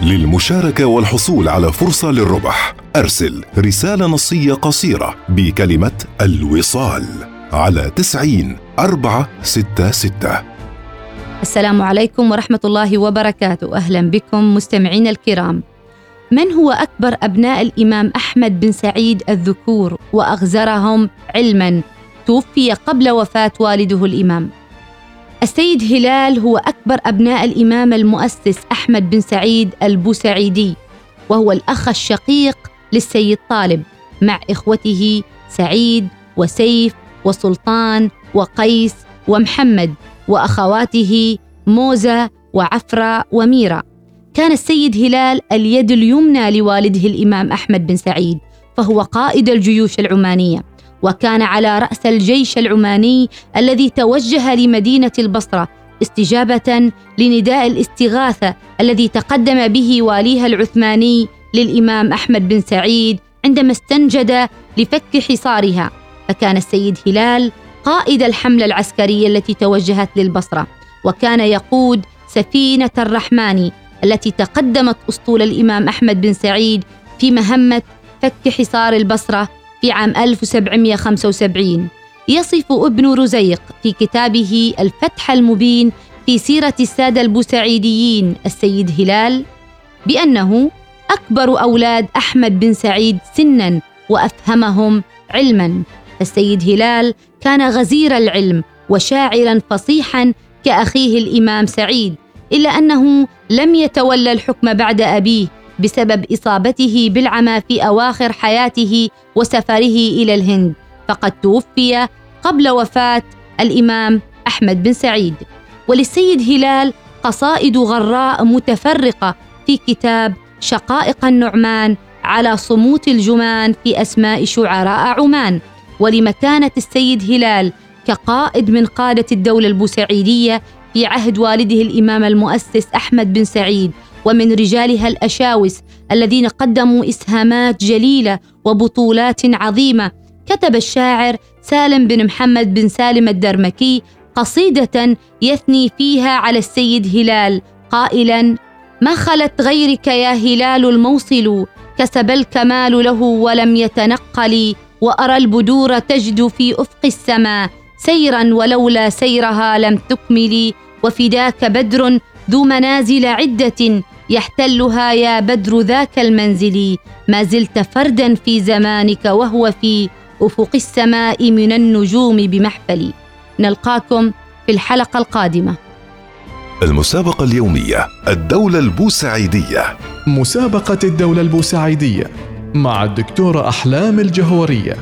للمشاركة والحصول على فرصة للربح. أرسل رسالة نصية قصيرة بكلمة الوصال على تسعين أربعة ستة ستة. السلام عليكم ورحمة الله وبركاته. أهلا بكم مستمعين الكرام. من هو أكبر أبناء الإمام أحمد بن سعيد الذكور وأغزرهم علما؟ توفي قبل وفاة والده الإمام. السيد هلال هو أكبر أبناء الإمام المؤسس أحمد بن سعيد البوسعيدي وهو الأخ الشقيق للسيد طالب مع إخوته سعيد وسيف وسلطان وقيس ومحمد وأخواته موزة وعفرة وميرا كان السيد هلال اليد اليمنى لوالده الإمام أحمد بن سعيد فهو قائد الجيوش العمانية. وكان على رأس الجيش العماني الذي توجه لمدينة البصرة استجابة لنداء الاستغاثة الذي تقدم به واليها العثماني للإمام أحمد بن سعيد عندما استنجد لفك حصارها. فكان السيد هلال قائد الحملة العسكرية التي توجهت للبصرة وكان يقود سفينة الرحمن التي تقدمت أسطول الإمام أحمد بن سعيد في مهمة فك حصار البصرة في عام 1775 يصف ابن رزيق في كتابه الفتح المبين في سيرة السادة البوسعيديين السيد هلال بأنه أكبر أولاد أحمد بن سعيد سنا وأفهمهم علما. فالسيد هلال كان غزير العلم وشاعرا فصيحا كأخيه الإمام سعيد إلا أنه لم يتولى الحكم بعد أبيه بسبب إصابته بالعمى في أواخر حياته وسفره إلى الهند. فقد توفي قبل وفاة الإمام أحمد بن سعيد. وللسيد هلال قصائد غراء متفرقة في كتاب شقائق النعمان على صموت الجمان في أسماء شعراء عمان. ولمكانة السيد هلال كقائد من قادة الدولة البوسعيدية في عهد والده الإمام المؤسس أحمد بن سعيد. ومن رجالها الأشاوس الذين قدموا إسهامات جليلة وبطولات عظيمة. كتب الشاعر سالم بن محمد بن سالم الدرمكي قصيدة يثني فيها على السيد هلال قائلا ما خلت غيرك يا هلال الموصل؟ كسب الكمال له ولم يتنقل وأرى البدور تجد في أفق السماء سيرا ولولا سيرها لم تكملي وفداك بدر ذو منازل عدة يحتلها يا بدر ذاك المنزل. ما زلت فردا في زمانك وهو في أفق السماء من النجوم بمحفل. نلقاكم في الحلقة القادمة. المسابقة اليومية الدولة البوسعيدية. مسابقة الدولة البوسعيدية مع الدكتورة أحلام الجهورية.